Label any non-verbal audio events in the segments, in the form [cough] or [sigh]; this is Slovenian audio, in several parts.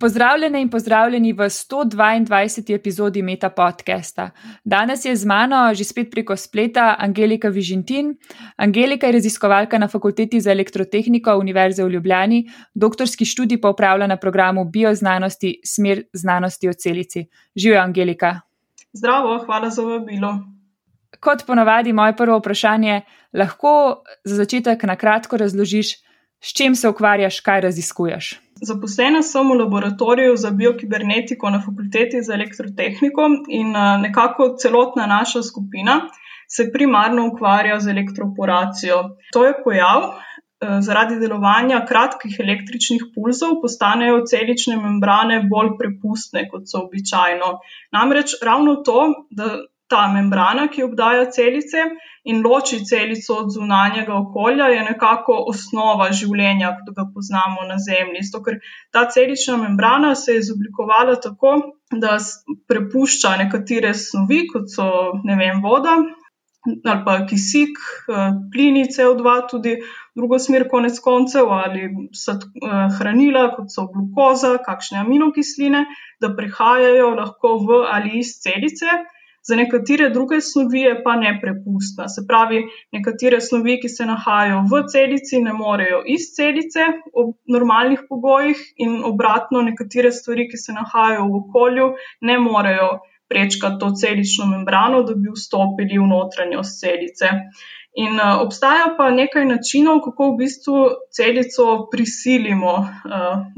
Pozdravljene in pozdravljeni v 122. epizodi Meta podcasta. Danes je z mano že spet preko spleta Angelika Vižintin. Angelika je raziskovalka na Fakulteti za elektrotehniko Univerze v Ljubljani, doktorski študij pa upravlja na programu bioznanosti Smer znanosti o celici. Živijo, Angelika. Zdravo, hvala za vabilo. Kot ponavadi, moje prvo vprašanje, lahko za začetek na kratko razložiš, s čim se ukvarjaš, kaj raziskuješ. Zaposlena sem v laboratoriju za biokibernetiko na fakulteti za elektrotehniko in nekako celotna naša skupina se primarno ukvarja z elektroporacijo. To je pojav, zaradi delovanja kratkih električnih pulzov postanejo celične membrane bolj prepustne, kot so običajno. Namreč ravno to, da ta membrana, ki obdaja celice in loči celico od zunanjega okolja, je nekako osnova življenja, kot ga poznamo na Zemlji. Zato, ker ta celična membrana se je izoblikovala tako, da prepušča nekatere snovi, kot so vem, voda ali pa kisik, plini CO2, tudi drugo smer, konec koncev, ali hranila, kot so glukoza, kakšne aminokisline, da prehajajo lahko v ali iz celice. Za nekatere druge snovi je pa neprepustna. Se pravi, nekatere snovi, ki se nahajajo v celici, ne morejo iz celice ob normalnih pogojih, in obratno, nekatere stvari, ki se nahajajo v okolju, ne morejo prečkati to celično membrano, da bi vstopili v notranjost celice. In obstaja pa nekaj načinov, kako v bistvu celico prisilimo,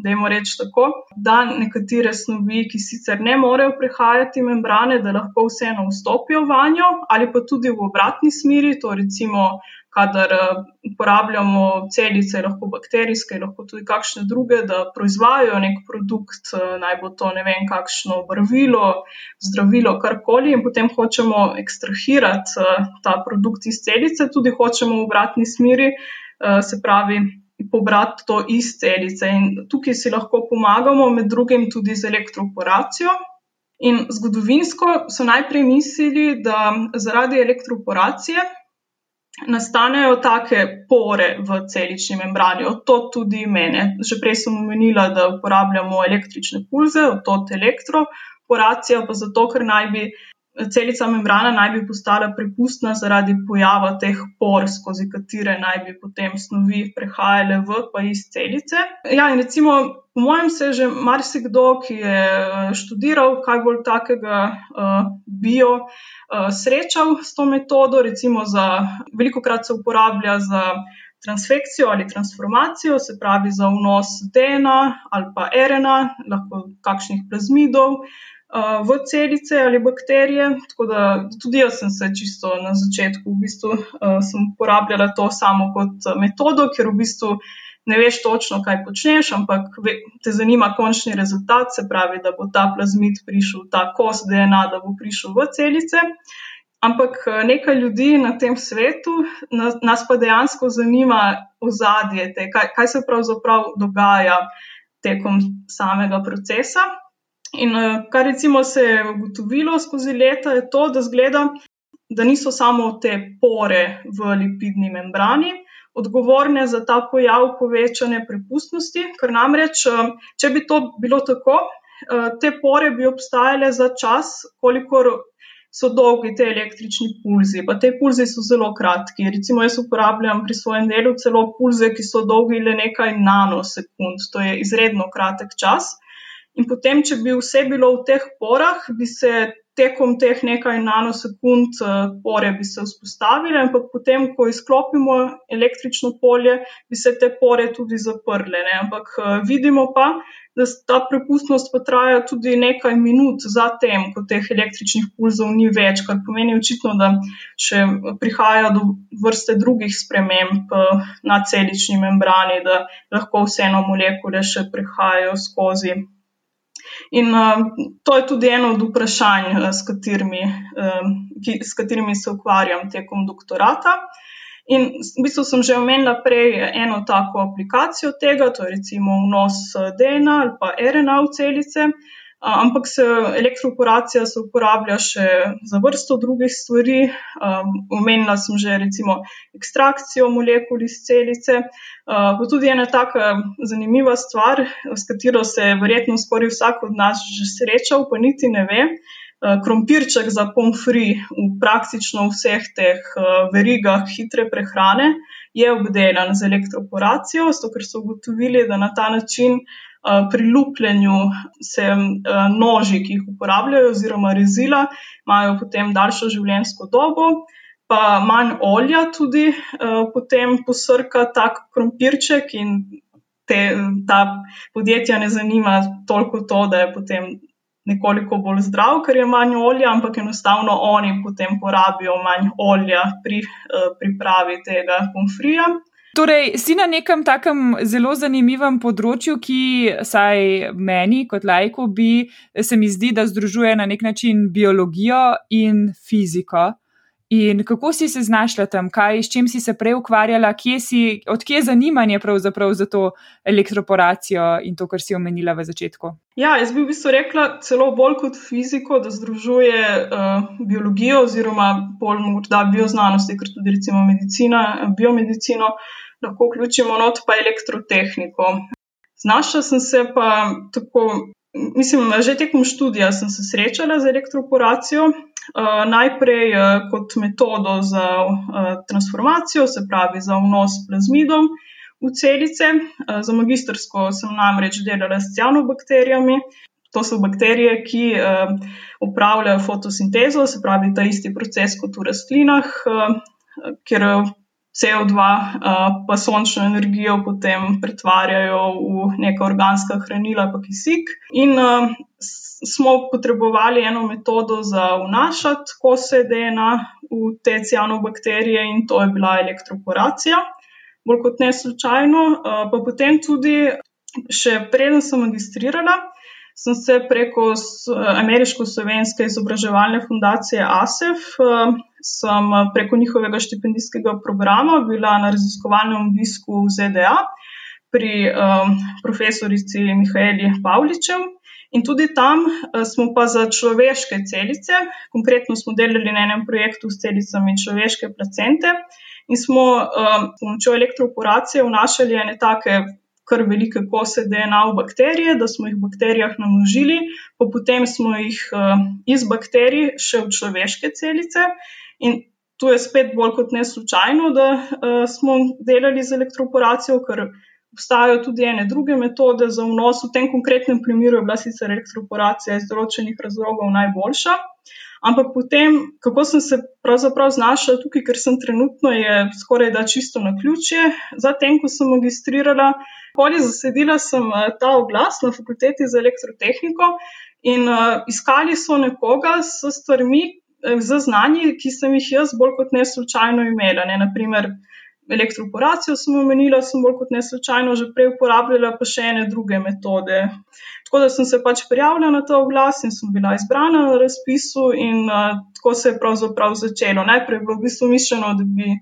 dajmo reči tako, da nekatere snovi, ki sicer ne morejo prehajati membrane, da lahko vseeno vstopijo vanjo, ali pa tudi v obratni smeri, to recimo, kadar uporabljamo celice, lahko bakterijske, lahko tudi kakšne druge, da proizvajajo neki produkt, naj bo to, ne vem, kakšno barvilo, zdravilo, karkoli, in potem hočemo ekstrahirati, ta produkt iz celice, tudi hočemo v obratni smeri, se pravi, pobrati to iz celice. In tukaj si lahko pomagamo med drugim tudi z elektroporacijo. In zgodovinsko so najprej mislili, da zaradi elektroporacije nastanejo take pore v celični membrani, od tod tudi ime. Že prej sem omenila, da uporabljamo električne pulze, od tod elektroporacija, pa zato, ker naj bi celica membrana naj bi postala prepustna zaradi pojava teh por, skozi katere naj bi potem snovi prehajale v pa iz celice. Ja, in recimo po mojem se že marsikdo, ki je študiral kaj bolj takega, bio, srečal s to metodo, recimo za, velikokrat se uporablja za transfekcijo ali transformacijo, se pravi za vnos DNA ali pa RNA, lahko kakšnih plazmidov, v celice ali bakterije. Tako da tudi jaz sem se čisto na začetku v bistvu, sem uporabljala to samo kot metodo, ker v bistvu ne veš točno, kaj počneš, ampak te zanima končni rezultat, se pravi, da bo ta plazmid prišel, ta kos DNA, da bo prišel v celice. Ampak nekaj ljudi na tem svetu, nas pa dejansko zanima ozadje tega, kaj se pravzaprav dogaja tekom samega procesa. In kar recimo se je ugotovilo skozi leta, je to, da izgleda, da niso samo te pore v lipidni membrani odgovorne za ta pojav povečane prepustnosti, ker namreč, če bi to bilo tako, te pore bi obstajale za čas, kolikor so dolgi ti električni pulzi, pa ti pulzi so zelo kratki. Recimo jaz uporabljam pri svojem delu celo pulze, ki so dolgi le nekaj nanosekund, to je izredno kratek čas. In potem, če bi vse bilo v teh porah, bi se tekom teh nekaj nanosekund, pore bi se vzpostavile, ampak potem, ko izklopimo električno polje, bi se te pore tudi zaprle, ne. Ampak vidimo pa, da ta prepustnost pa traja tudi nekaj minut za tem, ko teh električnih pulzov ni več, kar pomeni očitno, da še prihaja do vrste drugih sprememb, na celični membrani, da lahko vseeno molekule še prehajajo skozi. In, to je tudi eno od vprašanj, s katerimi, s katerimi se ukvarjam tekom doktorata. In v bistvu sem že omenila prej eno tako aplikacijo tega, to je recimo vnos DNA ali pa RNA v celice. Ampak se elektroporacija se uporablja še za vrsto drugih stvari. Um, omenila sem že recimo ekstrakcijo molekul iz celice. Uh, pa tudi ena taka zanimiva stvar, s katero se je verjetno skoraj vsak od nas že srečal, pa niti ne ve. Uh, krompirček za pomfri v praktično vseh teh uh, verigah hitre prehrane je obdelan z elektroporacijo, zato ker so ugotovili, da na ta način pri lupljenju se noži, ki jih uporabljajo, oziroma rezila, imajo potem daljšo življenjsko dobo, pa manj olja tudi eh, potem posrka tak krompirček in te, ta podjetja ne zanima toliko to, da je potem. Nekoliko bolj zdrav, ker je manj olja, ampak enostavno oni potem porabijo manj olja pri uh, pripravi tega pomfrija. Torej, si na nekem takem zelo zanimivem področju, ki, saj meni, kot lajku, bi se mi zdi, da združuje na nek način biologijo in fiziko. In kako si se znašla tam, kaj, s čim si se prej ukvarjala, odkje je zanimanje pravzaprav za to elektroporacijo in to, kar si omenila v začetku? Ja, jaz bi v bistvu rekla celo bolj kot fiziko, da združuje uh, biologijo oziroma bolj morda bioznanosti, ker tudi recimo medicina, biomedicino. Uh, lahko vključimo not pa elektrotehniko. Znašla sem se pa tako, mislim, že tekom študija sem se srečala z elektroporacijo. Uh, najprej uh, kot metodo za uh, transformacijo, se pravi za vnos plazmidov v celice. Za magistrsko sem namreč delala s cianobakterijami. To so bakterije, ki upravljajo fotosintezo, se pravi ta isti proces kot v rastlinah, kjer CO2 pa sončno energijo potem pretvarjajo v neka organska hranila, pa kisik. In smo potrebovali eno metodo za vnašati kose DNA v te cianobakterije, in to je bila elektroporacija. Bolj kot ne slučajno, pa potem tudi, še preden sem magistrirala, sem se preko Ameriško-Slovenske izobraževalne fundacije ASEF, sem preko njihovega štipendijskega programa bila na raziskovalnem obisku v ZDA pri um, profesorici Mihajli Pavličev. In tudi tam smo pa za človeške celice, konkretno smo delali na enem projektu s celicami človeške placente in smo s pomočjo elektroporacije vnašali ene take kar velike kose DNA v bakterije, da smo jih v bakterijah namnožili, pa potem smo jih uh, iz bakterij še v človeške celice. In tu je spet bolj kot ne slučajno, da uh, smo delali z elektroporacijo, ker obstajajo tudi ene druge metode za vnos. V tem konkretnem primeru je bila sicer elektroporacija iz določenih razlogov najboljša. Ampak potem, kako sem se pravzaprav znašla tukaj, ker sem trenutno je skoraj da čisto na ključje, zatem, ko sem magistrirala, Poli zasedila sem uh, ta oglas na fakulteti za elektrotehniko in uh, iskali so nekoga s stvarmi, uh, z znanji, ki sem jih jaz bolj kot ne slučajno imela. Ne? Naprimer, elektroporacijo sem omenila, sem bolj kot ne slučajno že prej uporabljala, pa še ene druge metode. Tako da sem se pač prijavila na ta oglas in sem bila izbrana na razpisu, in uh, tako se je pravzaprav začelo. Najprej je bilo v bistvu mišljeno, da bi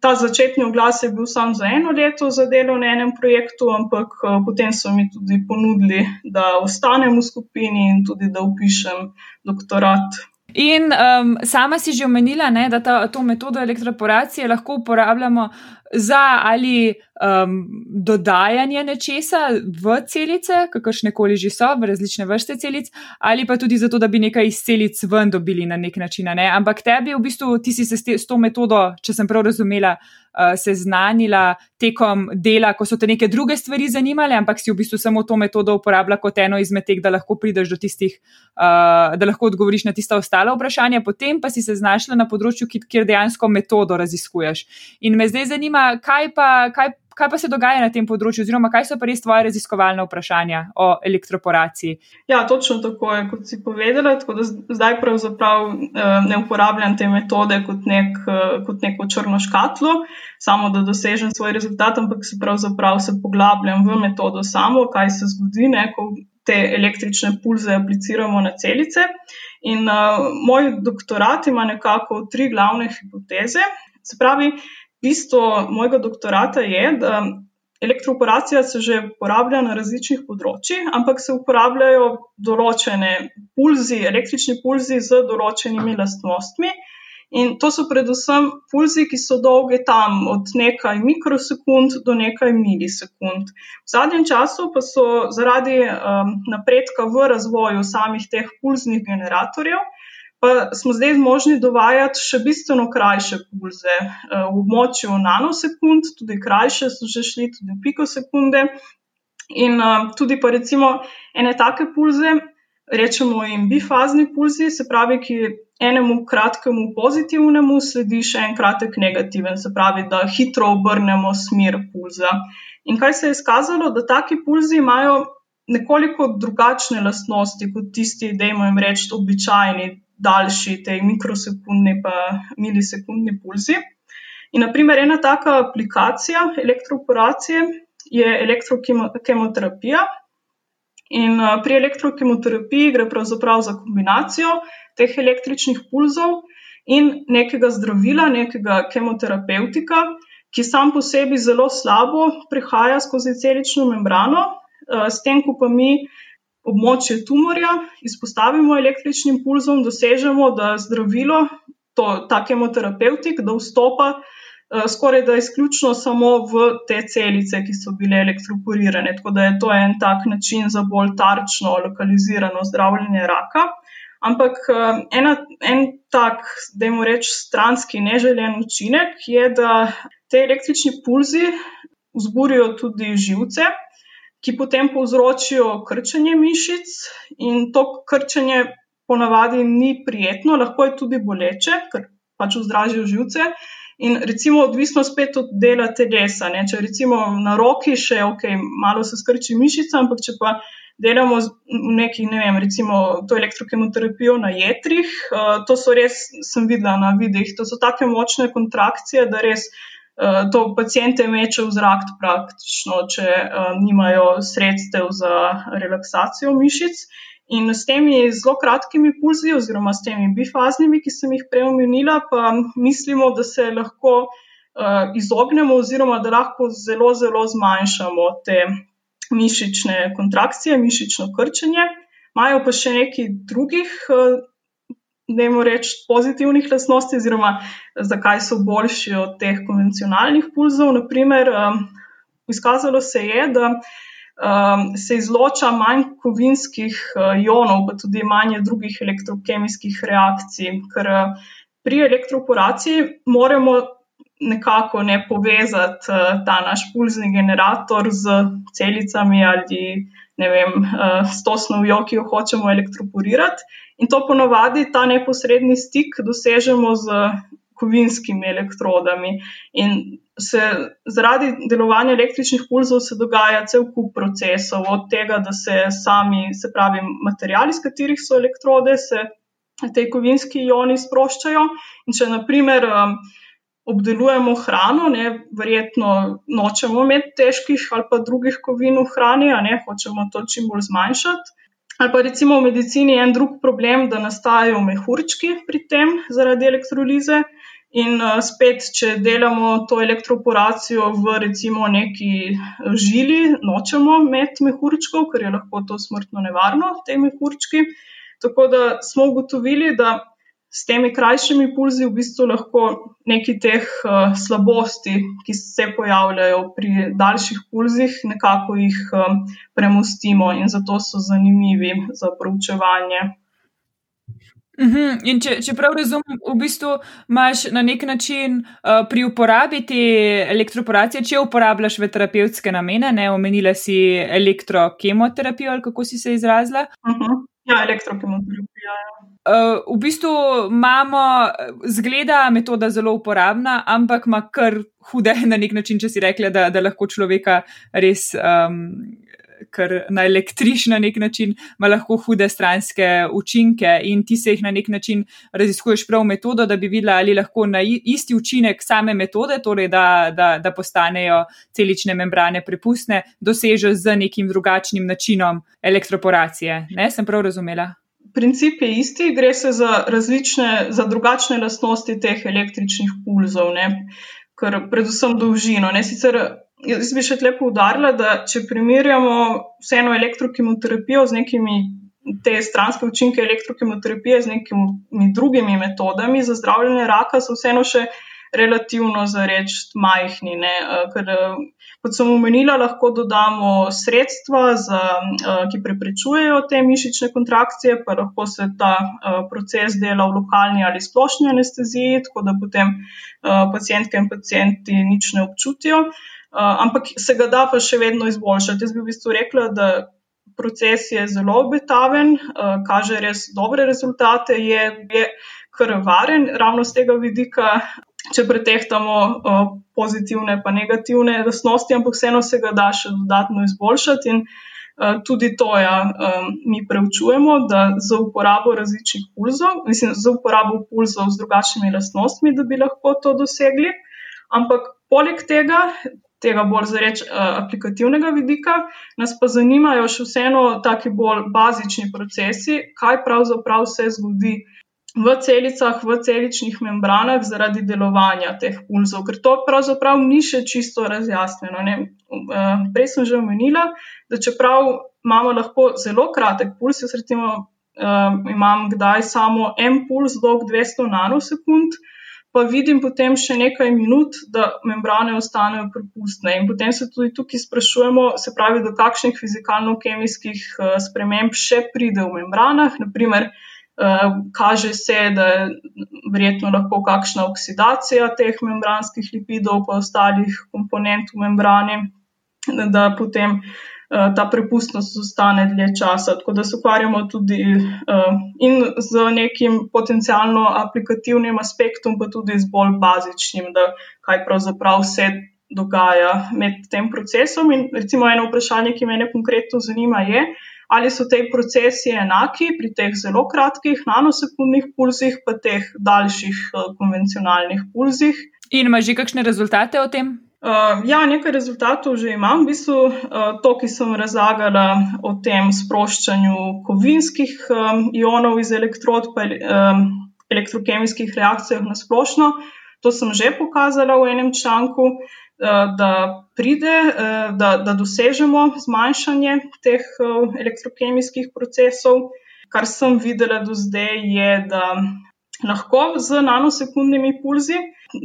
ta začetni oglas je bil samo za eno leto za delo na enem projektu, ampak eh, potem so mi tudi ponudili, da ostanem v skupini in tudi da upišem doktorat. In um, sama si že omenila, ne, da ta, to metodo elektroporacije lahko uporabljamo za ali um, dodajanje nečesa v celice, kakršne koli že so, v različne vrste celic, ali pa tudi zato, da bi nekaj iz celic ven dobili na nek način. Ne? Ampak tebi v bistvu, ti si se s, te, s to metodo, če sem prav razumela, uh, seznanila tekom dela, ko so te neke druge stvari zanimale, ampak si v bistvu samo to metodo uporabljala kot eno izmed teh, da lahko prideš do tistih, uh, da lahko odgovoriš na tista ostala vprašanja, potem pa si se znašla na področju, kjer dejansko metodo raziskuješ. In me zdaj zanima, kaj pa. Kaj kaj pa se dogaja na tem področju, oziroma kaj so pa res tvoje raziskovalne vprašanja o elektroporaciji? Ja, točno tako je, kot si povedala. Tako da zdaj pravzaprav eh, ne uporabljam te metode kot, nek, eh, kot neko črno škatlo, samo da dosežem svoj rezultat, ampak se pravzaprav se poglabljam v metodo samo, kaj se zgodi, ne, ko te električne pulze apliciramo na celice. In uh, moj doktorat ima nekako tri glavne hipoteze. Se pravi, bistvo mojega doktorata je, da elektroporacija se že uporablja na različnih področjih, ampak se uporabljajo določene pulzi, električni pulzi z določenimi lastnostmi. In to so predvsem pulzi, ki so dolge tam od nekaj mikrosekund do nekaj milisekund. V zadnjem času pa so zaradi um, napredka v razvoju samih teh pulznih generatorjev pa smo zdaj zmožni dovajati še bistveno krajše pulze eh, v območju nanosekund, tudi krajše so že šli, tudi pikosekunde. In uh, tudi pa recimo ene take pulze, rečemo jim bifazni pulzi, se pravi, ki enemu kratkemu pozitivnemu sledi še en kratek negativen, se pravi, da hitro obrnemo smer pulza. In kaj se je izkazalo, da taki pulzi imajo nekoliko drugačne lastnosti kot tisti, da jim reči, običajni daljši, te mikrosekundni pa milisekundni pulzi. In naprimer, ena taka aplikacija elektroporacije je elektrokemoterapija. In pri elektrokemoterapiji gre pravzaprav za kombinacijo teh električnih pulzov in nekega zdravila, nekega kemoterapeutika, ki sam po sebi zelo slabo prehaja skozi celično membrano, s tem, ko pa mi območje tumorja, izpostavimo električnim pulzom, dosežemo, da zdravilo, to, ta kemoterapeutik, da vstopa uh, skoraj da izključno samo v te celice, ki so bile elektroporirane. Tako da je to en tak način za bolj tarčno, lokalizirano zdravljenje raka. Ampak uh, ena, en tak, da jim rečem, stranski neželen učinek je, da te električni pulzi vzburijo tudi živce ki potem povzročijo krčenje mišic, in to krčenje ponavadi ni prijetno, lahko je tudi boleče, ker pač vzdražijo živce. In recimo, odvisno spet od dela telesa. Ne? Če recimo na roki še ok, malo se skrči mišica, ampak če pa delamo v neki, ne vem, recimo to elektrokemoterapijo na jetrih, uh, to so res, sem videla na videih, to so take močne kontrakcije, da res Eh, to pacijente meče v zrak, praktično, če uh, nimajo sredstev za relaksacijo mišic. In s temi zelo kratkimi pulzi, oziroma s temi bifaznimi, ki sem jih prej omenila, pa mislimo, da se lahko uh, izognemo, oziroma da lahko zelo, zelo zmanjšamo te mišične kontrakcije, mišično krčenje. Imajo pa še nekaj drugih uh, da jim reči, pozitivnih lastnosti, oziroma zakaj so boljši od teh konvencionalnih pulzov. Naprimer, um, izkazalo se je, da um, se izloča manj kovinskih uh, ionov, pa tudi manj drugih elektrokemijskih reakcij, ker uh, pri elektroporaciji moramo. Nekako ne povezati uh, ta naš pulzni generator z celicami ali ne vem, uh, s to snovjo, ki jo hočemo elektroporirati. In to ponovadi ta neposredni stik dosežemo z kovinskimi elektrodami. In se, zaradi delovanja električnih pulzov se dogaja cel kup procesov, od tega, da se sami, se pravi, materiali, iz katerih so elektrode, se te kovinski ioni sproščajo. In če naprimer. Um, obdelujemo hrano, ne, verjetno nočemo imeti težkih ali pa drugih kovin v hrani, ne hočemo to čim bolj zmanjšati. Ali pa recimo v medicini je en drug problem, da nastajajo mehurčki pri tem zaradi elektrolize. In uh, spet, če delamo to elektroporacijo v recimo neki žili, nočemo imeti mehurčkov, ker je lahko to smrtno nevarno, te mehurčki. Tako da smo ugotovili, da s temi krajšimi pulzi v bistvu lahko neki teh uh, slabosti, ki se pojavljajo pri daljših pulzih, nekako jih um, premustimo in zato so zanimivi za proučevanje. Uhum. In če, če prav razumem, v bistvu imaš na nek način uh, pri uporabi te elektroporacije, če uporabljaš v terapevtske namene, ne omenila si elektrokemoterapijo ali kako si se izrazila. Uhum. Ja, elektrokemoterapija. Ja. Uh, v bistvu imamo, zgleda metoda zelo uporabna, ampak ima kar hude [laughs] na nek način, če si rekla, da, da lahko človeka res um, kar na električni na nek način, ima lahko hude stranske učinke in ti se jih na nek način raziskuješ prav metodo, da bi videla, ali lahko na isti učinek same metode, torej da, da, da postanejo celične membrane prepustne, dosežeš z nekim drugačnim načinom elektroporacije. Ne, sem prav razumela? Princip je isti, gre se za različne, za drugačne lastnosti teh električnih pulzov, ne? ker predvsem dolžino. Ne? Sicer jaz bi še lepo udarila, da če primerjamo vseeno elektrokemoterapijo z nekimi te stranske učinke elektrokemoterapije z nekimi drugimi metodami za zdravljenje raka, so vseeno še relativno za reči majhni. Ne? Ker, kot sem omenila, lahko dodamo sredstva, za, ki preprečujejo te mišične kontrakcije, pa lahko se ta proces dela v lokalni ali splošni anesteziji, tako da potem pacijentke in pacijenti nič ne občutijo. Uh, ampak se ga da pa še vedno izboljšati. Jaz bi v bistvu rekla, da proces je zelo obetaven, uh, kaže res dobre rezultate, je, je kar varen, ravno z tega vidika, če pretehtamo uh, pozitivne in negativne lastnosti, ampak vseeno se ga da še dodatno izboljšati. Tudi to ja, mi preučujemo, da za uporabo različnih pulzov, mislim, za uporabo pulzov z drugačnimi lastnostmi, da bi lahko to dosegli. Ampak poleg tega, tega bolj zareč uh, aplikativnega vidika, nas pa zanimajo še vseeno taki bolj bazični procesi, kaj pravzaprav se zgodi v celicah, v celičnih membranah zaradi delovanja teh pulzov, ker to pravzaprav ni še čisto razjasnjeno. Uh, prej sem že omenila, da čeprav imamo lahko zelo kratek puls, jaz recimo uh, imam kdaj samo en puls dolg 200 nanosekund, uh, pa vidim potem še nekaj minut, da membrane ostanejo prepustne. In potem se tudi tukaj sprašujemo, se pravi, do kakšnih fizikalno-kemijskih uh, sprememb še pride v membranah. Naprimer, eh, kaže se, da je verjetno lahko kakšna oksidacija teh membranskih lipidov, pa ostalih komponent v membrani, da potem. Eh, ta prepustnost ostane dlje časa. Tako da se ukvarjamo tudi uh, in z nekim potencialno aplikativnim aspektom, pa tudi z bolj bazičnim, da kaj pravzaprav se dogaja med tem procesom. In recimo eno vprašanje, ki me konkretno zanima, je, ali so te procesi enaki pri teh zelo kratkih nanosekundnih pulzih, pa teh daljših uh, konvencionalnih pulzih. In ima že kakšne rezultate o tem? Uh, ja, nekaj rezultatov že imam. V bistvu uh, to, ki sem razlagala o tem sproščanju kovinskih um, ionov iz elektrod, pa um, elektrokemijskih reakcijah na splošno, to sem že pokazala v enem članku, uh, da pride, uh, da, da dosežemo zmanjšanje teh uh, elektrokemijskih procesov. Kar sem videla do zdaj, je, da lahko z nanosekundnimi pulzi.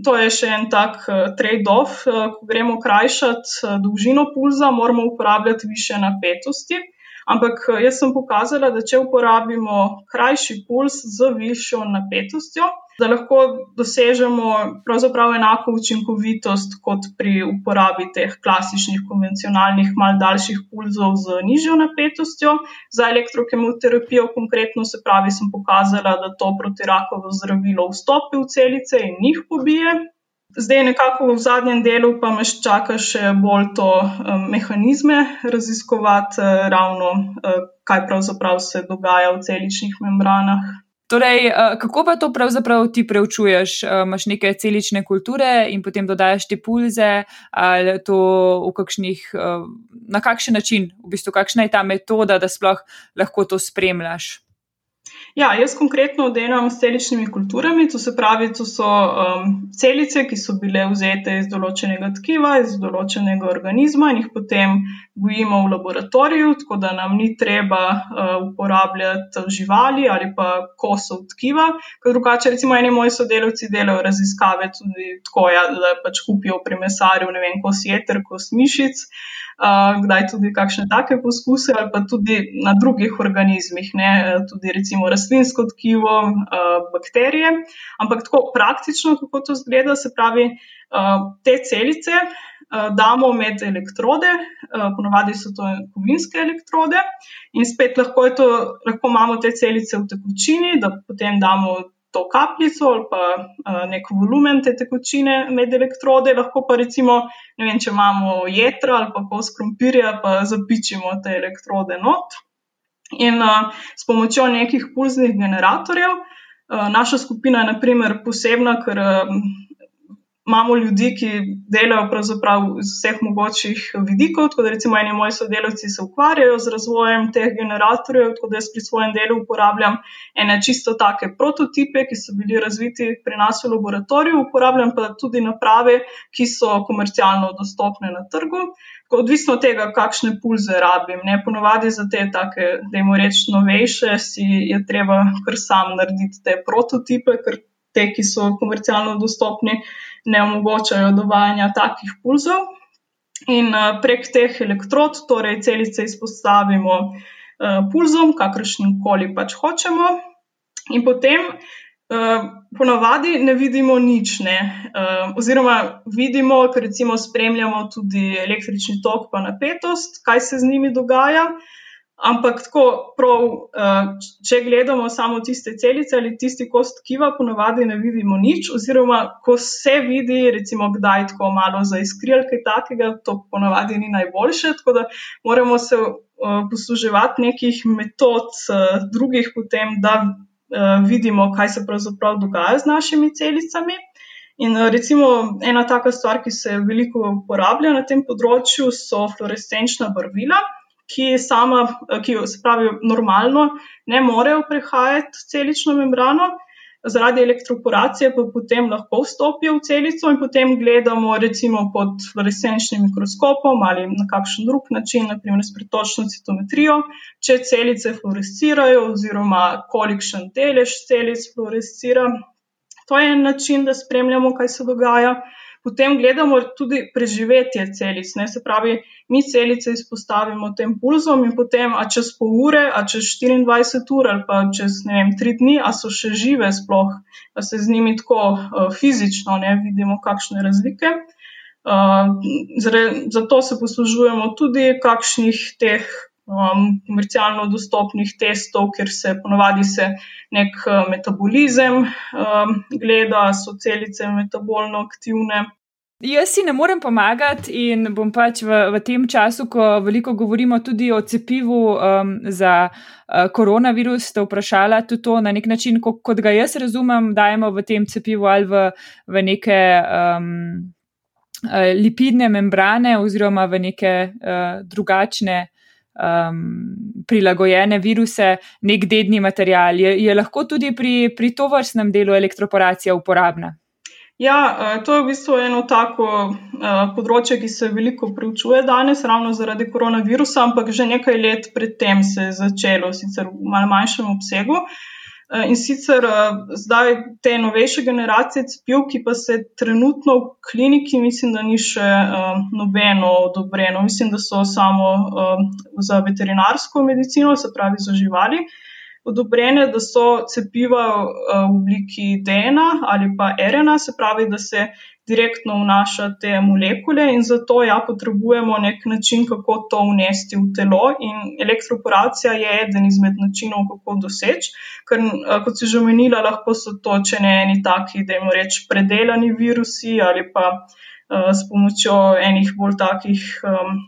To je še en tak uh, trade-off. Uh, ko gremo krajšati uh, dolžino pulza, moramo uporabljati više napetosti. Ampak jaz sem pokazala, da če uporabimo krajši puls z višjo napetostjo, da lahko dosežemo pravzaprav enako učinkovitost kot pri uporabi teh klasičnih, konvencionalnih, mal daljših pulzov z nižjo napetostjo. Za elektrokemoterapijo konkretno se pravi, sem pokazala, da to protirakovo zdravilo vstopi v celice in jih pobije. Zdaj, nekako v zadnjem delu, pa me čaka še bolj to um, mehanizme raziskovati, uh, ravno uh, kaj pravzaprav se dogaja v celičnih membranah. Torej, eh, kako pa to pravzaprav ti preučuješ? Imáš eh, neke celične kulture in potem dodajaš te pulze, ali to v kakšnih, eh, na kakšen način, v bistvu, kakšna je ta metoda, da sploh lahko to spremljaš? Ja, jaz konkretno delam s celičnimi kulturami, to se pravi, to so um, celice, ki so bile vzete iz določenega tkiva, iz določenega organizma in jih potem gojimo v laboratoriju, tako da nam ni treba uh, uporabljati živali ali pa kosov tkiva, ker drugače, recimo, eni moji sodelavci delajo raziskave tudi tako, ja, da pač kupijo pri mesarju, ne vem, kos jeter, kos mišic kdaj tudi kakšne take poskuse, ali pa tudi na drugih organizmih, ne, tudi recimo rastlinsko tkivo, bakterije. Ampak tako praktično, kako to zgleda, se pravi, te celice damo med elektrode, ponovadi so to kovinske elektrode, in spet lahko, to, lahko imamo te celice v tekočini, da potem damo to kapljico ali pa nek volumen te tekočine med elektrode, lahko pa recimo, ne vem, če imamo jedra ali pa kos krompirja, pa zapičimo te elektrode not. In uh, s pomočjo nekih pulznih generatorjev, uh, naša skupina je naprimer posebna, ker uh, imamo ljudi, ki delajo pravzaprav iz vseh mogočih vidikov. Tako da recimo eni moji sodelavci se ukvarjajo z razvojem teh generatorjev, tako da jaz pri svojem delu uporabljam ene čisto take prototipe, ki so bili razviti pri nas v laboratoriju, uporabljam pa tudi naprave, ki so komercialno dostopne na trgu. Odvisno od tega, kakšne pulze rabim. Ne? Ponovadi za te, take, da jim rečem, novejše, si je treba kar sam narediti te prototipe, ker te, ki so komercialno dostopni, ne omogočajo dovajanja takih pulzov. In uh, prek teh elektrod, torej celice, izpostavimo uh, pulzom, kakršnim koli pač hočemo, in potem uh, ponavadi ne vidimo nič. Ne? Oziroma, vidimo, ker recimo spremljamo tudi električni tok, pa napetost, kaj se z njimi dogaja. Ampak tako, prav, eh, če gledamo samo tiste celice ali tisti kost tkiva, ponovadi ne vidimo nič, oziroma ko se vidi, recimo, kdaj tako malo zaiskri ali kaj takega, to ponovadi ni najboljše. Tako da moramo se eh, posluževati nekih metod, eh, drugih potem, da vidimo, kaj se pravzaprav dogaja z našimi celicami. In recimo ena taka stvar, ki se veliko uporablja na tem področju, so fluorescenčna barvila ki sama, ki se pravi, normalno ne morejo prehajati celično membrano, zaradi elektroporacije pa potem lahko vstopijo v celico in potem gledamo, recimo pod fluorescenčnim mikroskopom ali na kakšen drug način, naprimer s pretočno citometrijo, če celice fluorescirajo oziroma kolikšen delež celic fluorescira. To je en način, da spremljamo, kaj se dogaja potem gledamo tudi preživetje celic. Ne? Se pravi, mi celice izpostavimo tem pulzom in potem, a čez pol ure, a čez 24 ur ali pa čez ne vem, tri dni, a so še žive sploh, da se z njimi tako uh, fizično ne vidimo, kakšne razlike. Uh, zato se poslužujemo tudi kakšnih teh um, komercialno dostopnih testov, ker se ponovadi se nek uh, metabolizem um, gleda, so celice metabolno aktivne. Jaz si ne morem pomagati in bom pač v, v tem času, ko veliko govorimo tudi o cepivu um, za uh, koronavirus, te vprašala tudi to na nek način, ko, kot ga jaz razumem, dajemo v tem cepivu ali v, v neke um, uh, lipidne membrane oziroma v neke uh, drugačne um, prilagojene viruse, nek dedni material. Je, je lahko tudi pri, pri to vrstnem delu elektroporacija uporabna? Ja, e, to je v bistvu eno tako uh, področje, ki se veliko preučuje danes, ravno zaradi koronavirusa, ampak že nekaj let predtem se je začelo, sicer v malce manjšem obsegu. Uh, Eh, in sicer eh, zdaj te novejše generacije cepiv, ki pa se trenutno v kliniki, mislim, da ni še uh, nobeno odobreno, mislim, da so samo za veterinarsko medicino, se pravi za živali, odobrene, da so cepiva uh, v obliki DNA ali pa RNA, se pravi, da se direktno vnaša te molekule in zato ja, potrebujemo nek način, kako to vnesti v telo. In elektroporacija je eden izmed načinov, kako doseči, ker kot si že omenila, lahko so to če ne eni taki, da jim reč, predelani virusi ali pa uh, s pomočjo enih bolj takih. Um,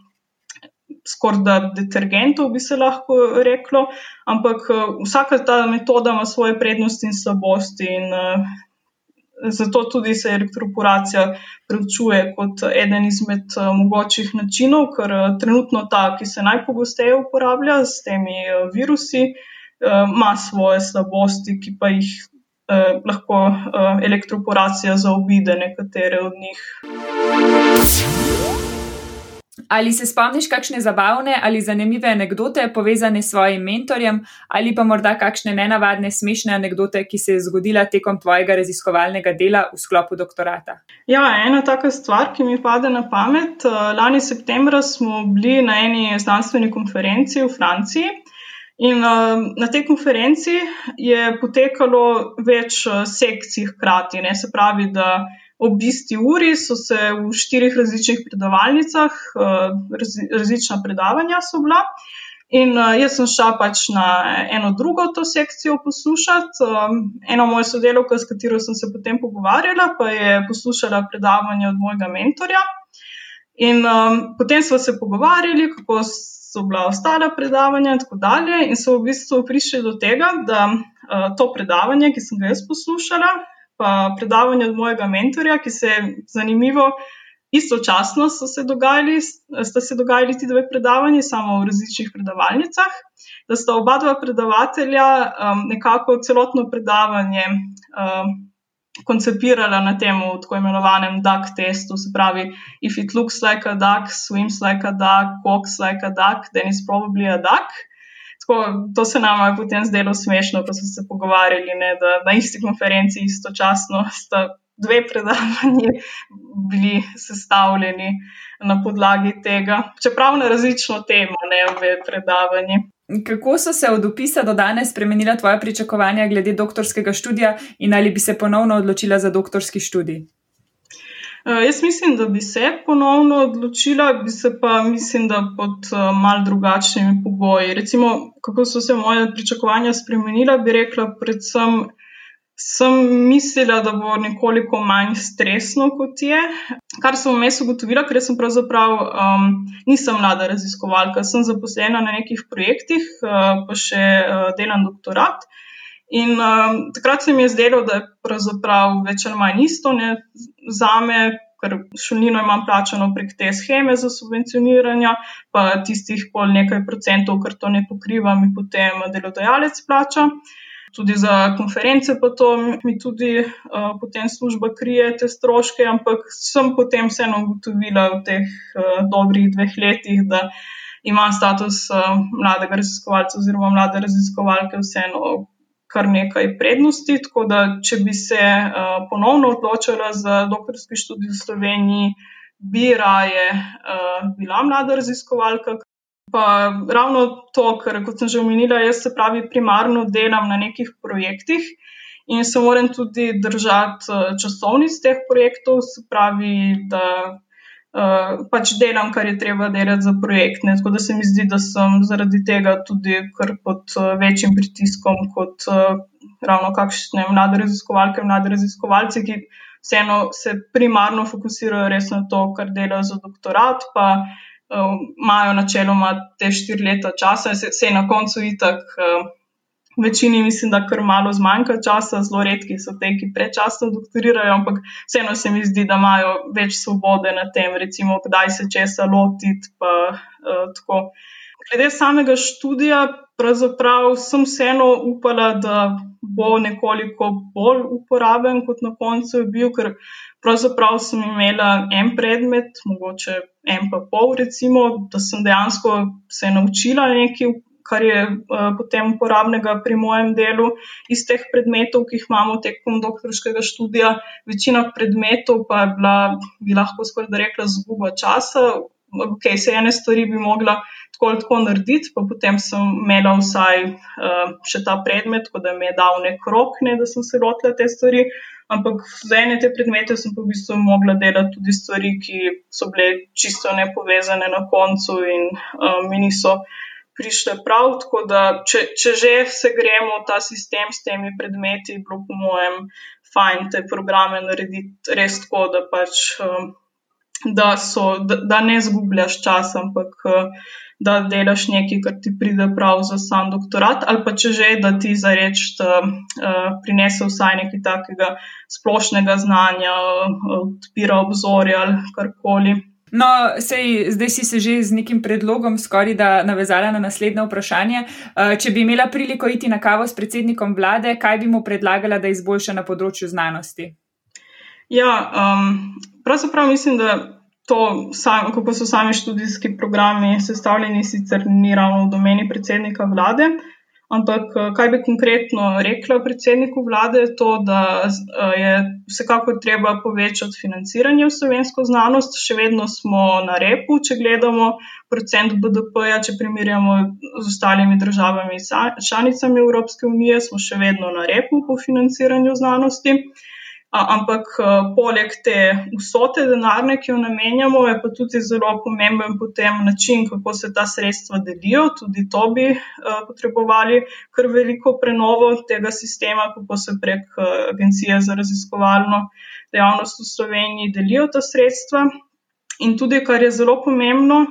Skoraj detergentov bi se lahko reklo, ampak vsaka ta metoda ima svoje prednosti in slabosti. In, uh, zato tudi se elektroporacija preučuje kot eden izmed mogočih načinov, ker trenutno ta, ki se najpogosteje uporablja s temi virusi, ima svoje slabosti, ki pa jih uh, lahko uh, elektroporacija zaobide, nekatere od njih. Ali se spomniš kakšne zabavne ali zanimive anekdote povezane s svojim mentorjem, ali pa morda kakšne nenavadne, smešne anekdote, ki se je zgodila tekom tvojega raziskovalnega dela v sklopu doktorata? Ja, ena taka stvar, ki mi pade na pamet. Eh, lani septembra smo bili na eni znanstveni konferenci v Franciji. In uh, na tej konferenci je potekalo več uh, sekcij hkrati, ne se pravi, da ob isti uri so se v štirih različnih predavalnicah, eh, različna predavanja so bila. In uh, jaz sem šla pač na eno drugo to sekcijo poslušati. Um, eno mojo sodelovko, s katero sem se potem pogovarjala, pa je poslušala predavanje od mojega mentorja. In um, potem smo se pogovarjali, kako so bila ostala predavanja in tako dalje. In so v bistvu prišli do tega, da uh, to predavanje, ki sem ga jaz poslušala, pa predavanje od mojega mentorja, ki se je zanimivo. Istočasno so se dogajali, sta se dogajali ti dve predavanji, samo v različnih predavalnicah, da sta oba dva predavatelja um, nekako celotno predavanje um, koncipirala na tem tako imenovanem duck testu, se pravi, if it looks like a duck, swims like a duck, walks like a duck, then it's probably a duck. Tako, to se nam je potem zdelo smešno, ko smo se pogovarjali, ne, da na isti konferenci istočasno sta dve predavanji bili sestavljeni na podlagi tega, čeprav na različno temo, ne obe predavanji. Kako so se od opisa do danes spremenila tvoja pričakovanja glede doktorskega študija in ali bi se ponovno odločila za doktorski študij? Uh, jaz mislim, da bi se ponovno odločila, bi se pa mislim, da pod uh, mal drugačnimi pogoji. Recimo, kako so se moje pričakovanja spremenila, bi rekla predvsem sem mislila, da bo nekoliko manj stresno, kot je. Kar sem vmes ugotovila, ker sem pravzaprav um, nisem mlada raziskovalka, sem zaposlena na nekih projektih, uh, pa še uh, delam doktorat. In um, takrat se mi je zdelo, da je pravzaprav več ali manj isto ne, za me. Ker šolnino imam plačano prek te scheme za subvencioniranje, pa tistih pol nekaj procentov, kar to ne pokriva, mi potem delodajalec plača. Tudi za konference, pa to mi tudi uh, potem služba krije te stroške, ampak sem potem vseeno ugotovila v teh uh, dobrih dveh letih, da ima status uh, mladega raziskovalca oziroma mlade raziskovalke vseeno kar nekaj prednosti. Tako da, če bi se uh, ponovno odločila za doktorski študij v Sloveniji, bi raje uh, bila mlada raziskovalka, Pa ravno to, ker kot sem že omenila, jaz se pravi primarno delam na nekih projektih in se moram tudi držati eh, časovnic teh projektov, se pravi, da uh, pač delam, kar je treba delati za projekt. Ne? Tako da se mi zdi, da sem zaradi tega tudi kar pod uh, večjim pritiskom kot uh, ravno kakšne mlade raziskovalke, mlade raziskovalci, ki vseeno se primarno fokusirajo res na to, kar delajo za doktorat. Pa, Ehm, imajo načeloma te štiri leta časa, se, se na koncu itak. Uh, Večini mislim, da kar malo zmanjka časa, zelo redki so te, ki prečasno doktorirajo, ampak vseeno se mi zdi, da imajo več svobode na tem, recimo, kdaj se česa lotiti. Pa, uh, Glede samega študija, pravzaprav sem vseeno upala, da bo nekoliko bolj uporaben kot na koncu je bil, ker pravzaprav sem imela en predmet, mogoče en pa pol, recimo, da sem dejansko se naučila nekaj, kar je uh, potem uporabnega pri mojem delu iz teh predmetov, ki jih imamo tekom doktorskega študija. Večina predmetov pa je bila, bi lahko skoraj da rekla, zguba časa. Ok, se ene stvari bi mogla tako ali tako narediti, pa potem sem imela vsaj uh, še ta predmet, da mi je dal nek rok, ne, da sem se lotila te stvari. Ampak za ene te predmete sem pa v bistvu mogla delati tudi stvari, ki so bile čisto nepovezane na koncu in um, mi niso prišle prav. Tako da, če, če že se gremo ta sistem s temi predmeti, bilo po mojem fajn te programe narediti res tako, da pač. Um, Da, so, da, da ne zgubljaš časa, ampak da delaš nekaj, kar ti pride prav za sam doktorat, ali pa če že, da ti za reč uh, prinese vsaj nekaj takega splošnega znanja, odpira obzorje ali karkoli. No, sej, zdaj si se že z nekim predlogom skoraj da navezala na naslednje vprašanje. Uh, če bi imela priliko iti na kavo s predsednikom vlade, kaj bi mu predlagala, da izboljša na področju znanosti? Ja, um, pravzaprav mislim, da to, sam, kako so sami študijski programi sestavljeni, sicer ni ravno v domeni predsednika vlade. Ampak, eh, kaj bi konkretno rekla predsedniku vlade, je to, da eh, je vsekakor treba povečati financiranje v slovensko znanost. Še vedno smo na repu, če gledamo procent BDP-ja, če primerjamo z ostalimi državami, članicami Evropske unije, smo še vedno na repu po financiranju znanosti ampak poleg te vsote denarne, ki jo namenjamo, je pa tudi zelo pomemben potem način, kako se ta sredstva delijo. Tudi to bi potrebovali kar veliko prenovo tega sistema, kako se prek Agencije za raziskovalno dejavnost v Sloveniji delijo ta sredstva. In tudi, kar je zelo pomembno,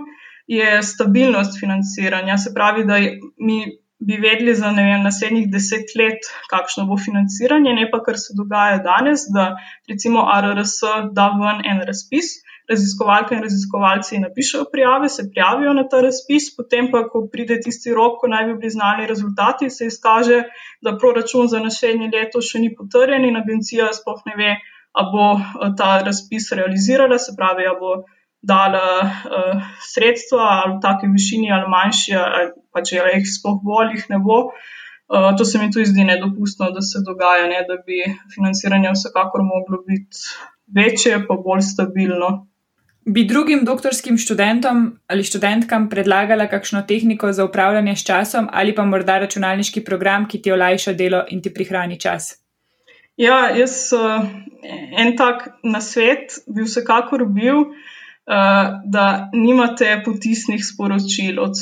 je stabilnost financiranja. Se pravi, da mi bi vedeli za vem, naslednjih deset let, kakšno bo financiranje, ne pa kar se dogaja danes, da recimo RRS da ven en razpis, raziskovalke in raziskovalci napišejo prijave, se prijavijo na ta razpis, potem pa, ko pride tisti rok, ko naj bi bili znani rezultati, se izkaže, da proračun za naslednje leto še ni potrjen in agencija sploh ne ve, a bo ta razpis realizirala, se pravi, a bo dala uh, sredstva ali v taki višini ali manjši, ali pa če jih sploh bolj ne bo. Uh, to se mi tudi zdi nedopustno, da se dogaja, ne, da bi financiranje vsekakor moglo biti večje, pa bolj stabilno. Bi drugim doktorskim študentom ali študentkam predlagala kakšno tehniko za upravljanje s časom ali pa morda računalniški program, ki ti olajša delo in ti prihrani čas? Ja, jaz uh, en tak nasvet bi vsekakor bil, Eh, da nimate potisnih sporočil od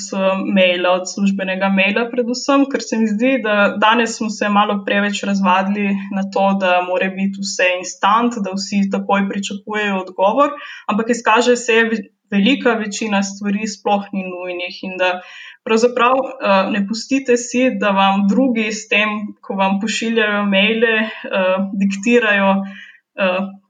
maila, od službenega maila, predvsem, ker se mi zdi, da danes smo se malo preveč razvadili na to, da mora biti vse instant, da vsi takoj pričakujejo odgovor, ampak izkaže se, da velika večina stvari sploh ni nujnih in da. Pravzaprav uh, ne pustite si, da vam drugi s tem, ko vam pošiljajo maile, uh, diktirajo, Eh,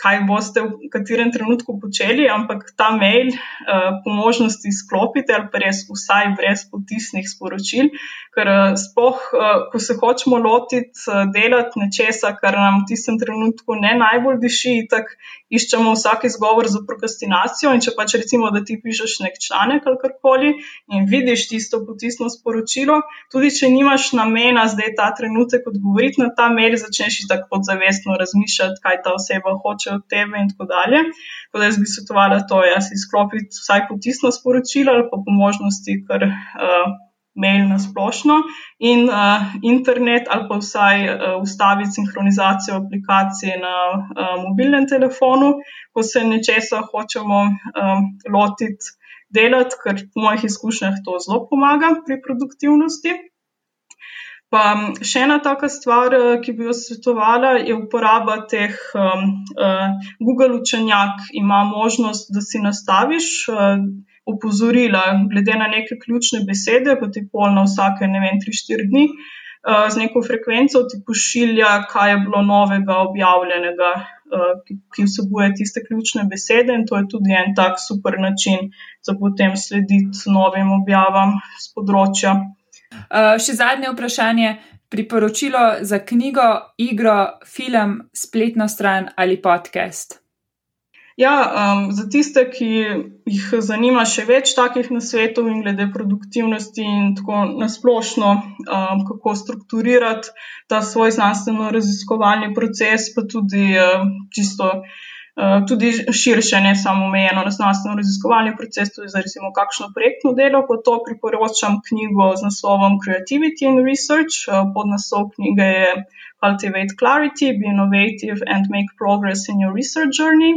kaj boste v katerem trenutku počeli, ampak ta mail uh, po možnosti sklopite ali pa res vsaj brez potisnih sporočil, ker sploh, uh, ko se hočemo lotiti delati nečesa, kar nam v tistem trenutku ne najbolj diši, tako iščemo vsak izgovor za prokrastinacijo. In če pač recimo, da ti pišeš nek članek ali karkoli in vidiš tisto potisno sporočilo, tudi če nimaš namena zdaj ta trenutek odgovoriti na ta mail, začneš tako podzavestno razmišljati, kaj ta oseba oseba hoče od tebe, in tako dalje. Tako da jaz bi svetovala to, da si izklopiti vsaj potisno sporočilo ali pa po možnosti kar uh, mail na splošno in uh, internet ali pa vsaj uh, ustaviti sinhronizacijo aplikacije na uh, mobilnem telefonu, ko se nečesa hočemo uh, lotiti. Delati, ker po mojih izkušnjah to zelo pomaga pri produktivnosti. Pa še ena taka stvar, eh, ki bi jo svetovala, je uporaba teh um, uh, Google učenjak. Ima možnost, da si nastaviš uh, opozorila glede na neke ključne besede, pa ti pol na vsake, ne vem, 3-4 dni. Z neko frekvenco ti pošilja, kaj je bilo novega objavljenega, ki, vsebuje tiste ključne besede, in to je tudi en tak super način za potem slediti novim objavam z področja. Uh, še zadnje vprašanje. Priporočilo za knjigo, igro, film, spletno stran ali podcast? Ja, um, za tiste, ki jih zanima še več takih nasvetov in glede produktivnosti in tako nasplošno, um, kako strukturirati ta svoj znanstveno-raziskovalni proces, pa tudi um, čisto. Eh, tudi širše, ne samo omejeno na znanstveno raziskovalni proces, tudi za recimo kakšno projektno delo, pa to priporočam knjigo z naslovom Creativity and Research. Eh, pod naslov knjige je Cultivate Clarity, Be Innovative and Make Progress in Your Research Journey.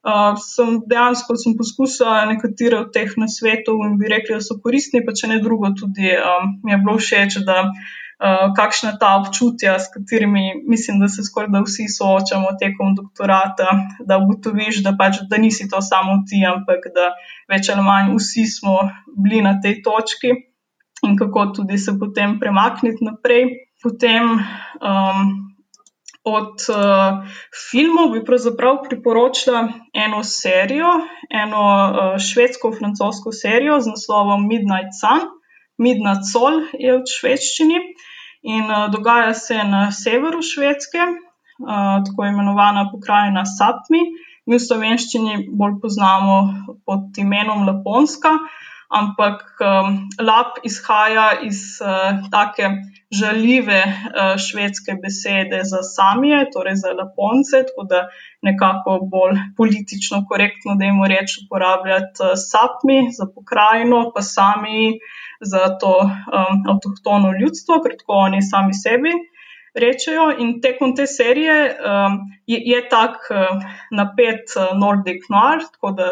Uh, sem dejansko sem poskusila nekatere od teh nasvetov in bi rekla, da so koristni, pa če ne drugo, tudi um, mi je bilo všeč, da uh, kakšna ta občutja, s katerimi mislim, da se skoraj da vsi soočamo tekom doktorata, da ugotoviš, da, pač, da nisi to samo ti, ampak da več ali manj vsi smo bili na tej točki in kako tudi se potem premakniti naprej. Potem um, od uh, filmov bi pravzaprav priporočila eno serijo, eno uh, švedsko-francosko serijo z naslovom Midnight Sun. Midnight Sol je v švedščini in uh, dogaja se na severu Švedske, uh, tako imenovana pokrajina Sapmi. Mi v slovenščini bolj poznamo pod imenom Laponska, ampak um, lap izhaja iz uh, take žaljive uh, švedske besede za samije, torej za Laponce, tako da nekako bolj politično korektno, da jim reč uporabljati uh, Sapmi za pokrajino, pa sami za to um, avtohtono ljudstvo, ker tako oni sami sebi rečejo. In tekom te serije um, je, je tak uh, napet uh, Nordic Noir, tako da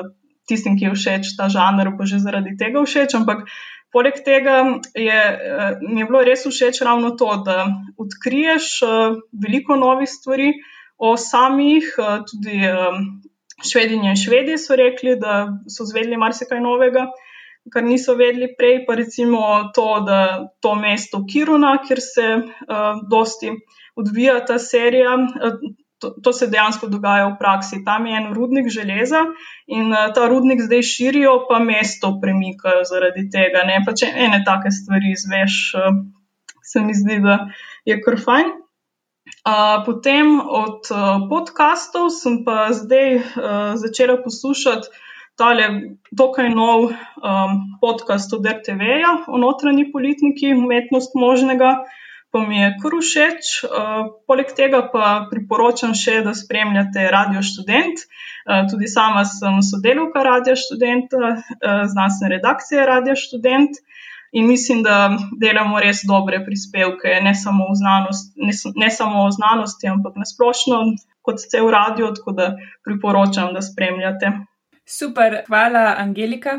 tistim, ki je všeč ta žanr, bo že zaradi tega všeč. Ampak poleg tega je, uh, mi je bilo res všeč ravno to, da odkriješ uh, veliko novih stvari o samih, uh, tudi. Švedinje in švedi so rekli, da so zvedeli marsikaj novega kar niso vedeli prej, pa recimo to, da to mesto Kiruna, kjer se uh, dosti odvija ta serija. Uh, To, to se dejansko dogaja v praksi. Tam je en rudnik železa in uh, ta rudnik zdaj širijo, pa mesto premikajo zaradi tega. Ne? Pa če ene take stvari izveš, uh, se mi zdi, da je kar fajn. Uh, potem od uh, podkastov sem pa zdaj uh, začela poslušati tale dokaj nov um, podcast od RTV-ja o notranji politiki, umetnost možnega, pa mi je kar všeč. Uh, poleg tega pa priporočam še, da spremljate Radio Student. Uh, tudi sama sem sodelovka Radio Studenta, uh, znanstvene redakcije Radio Student. In mislim, da delamo res dobre prispevke, ne samo, o znanosti, ampak nasplošno kot cel radio, tako da priporočam, da spremljate. Super, hvala, Angelika.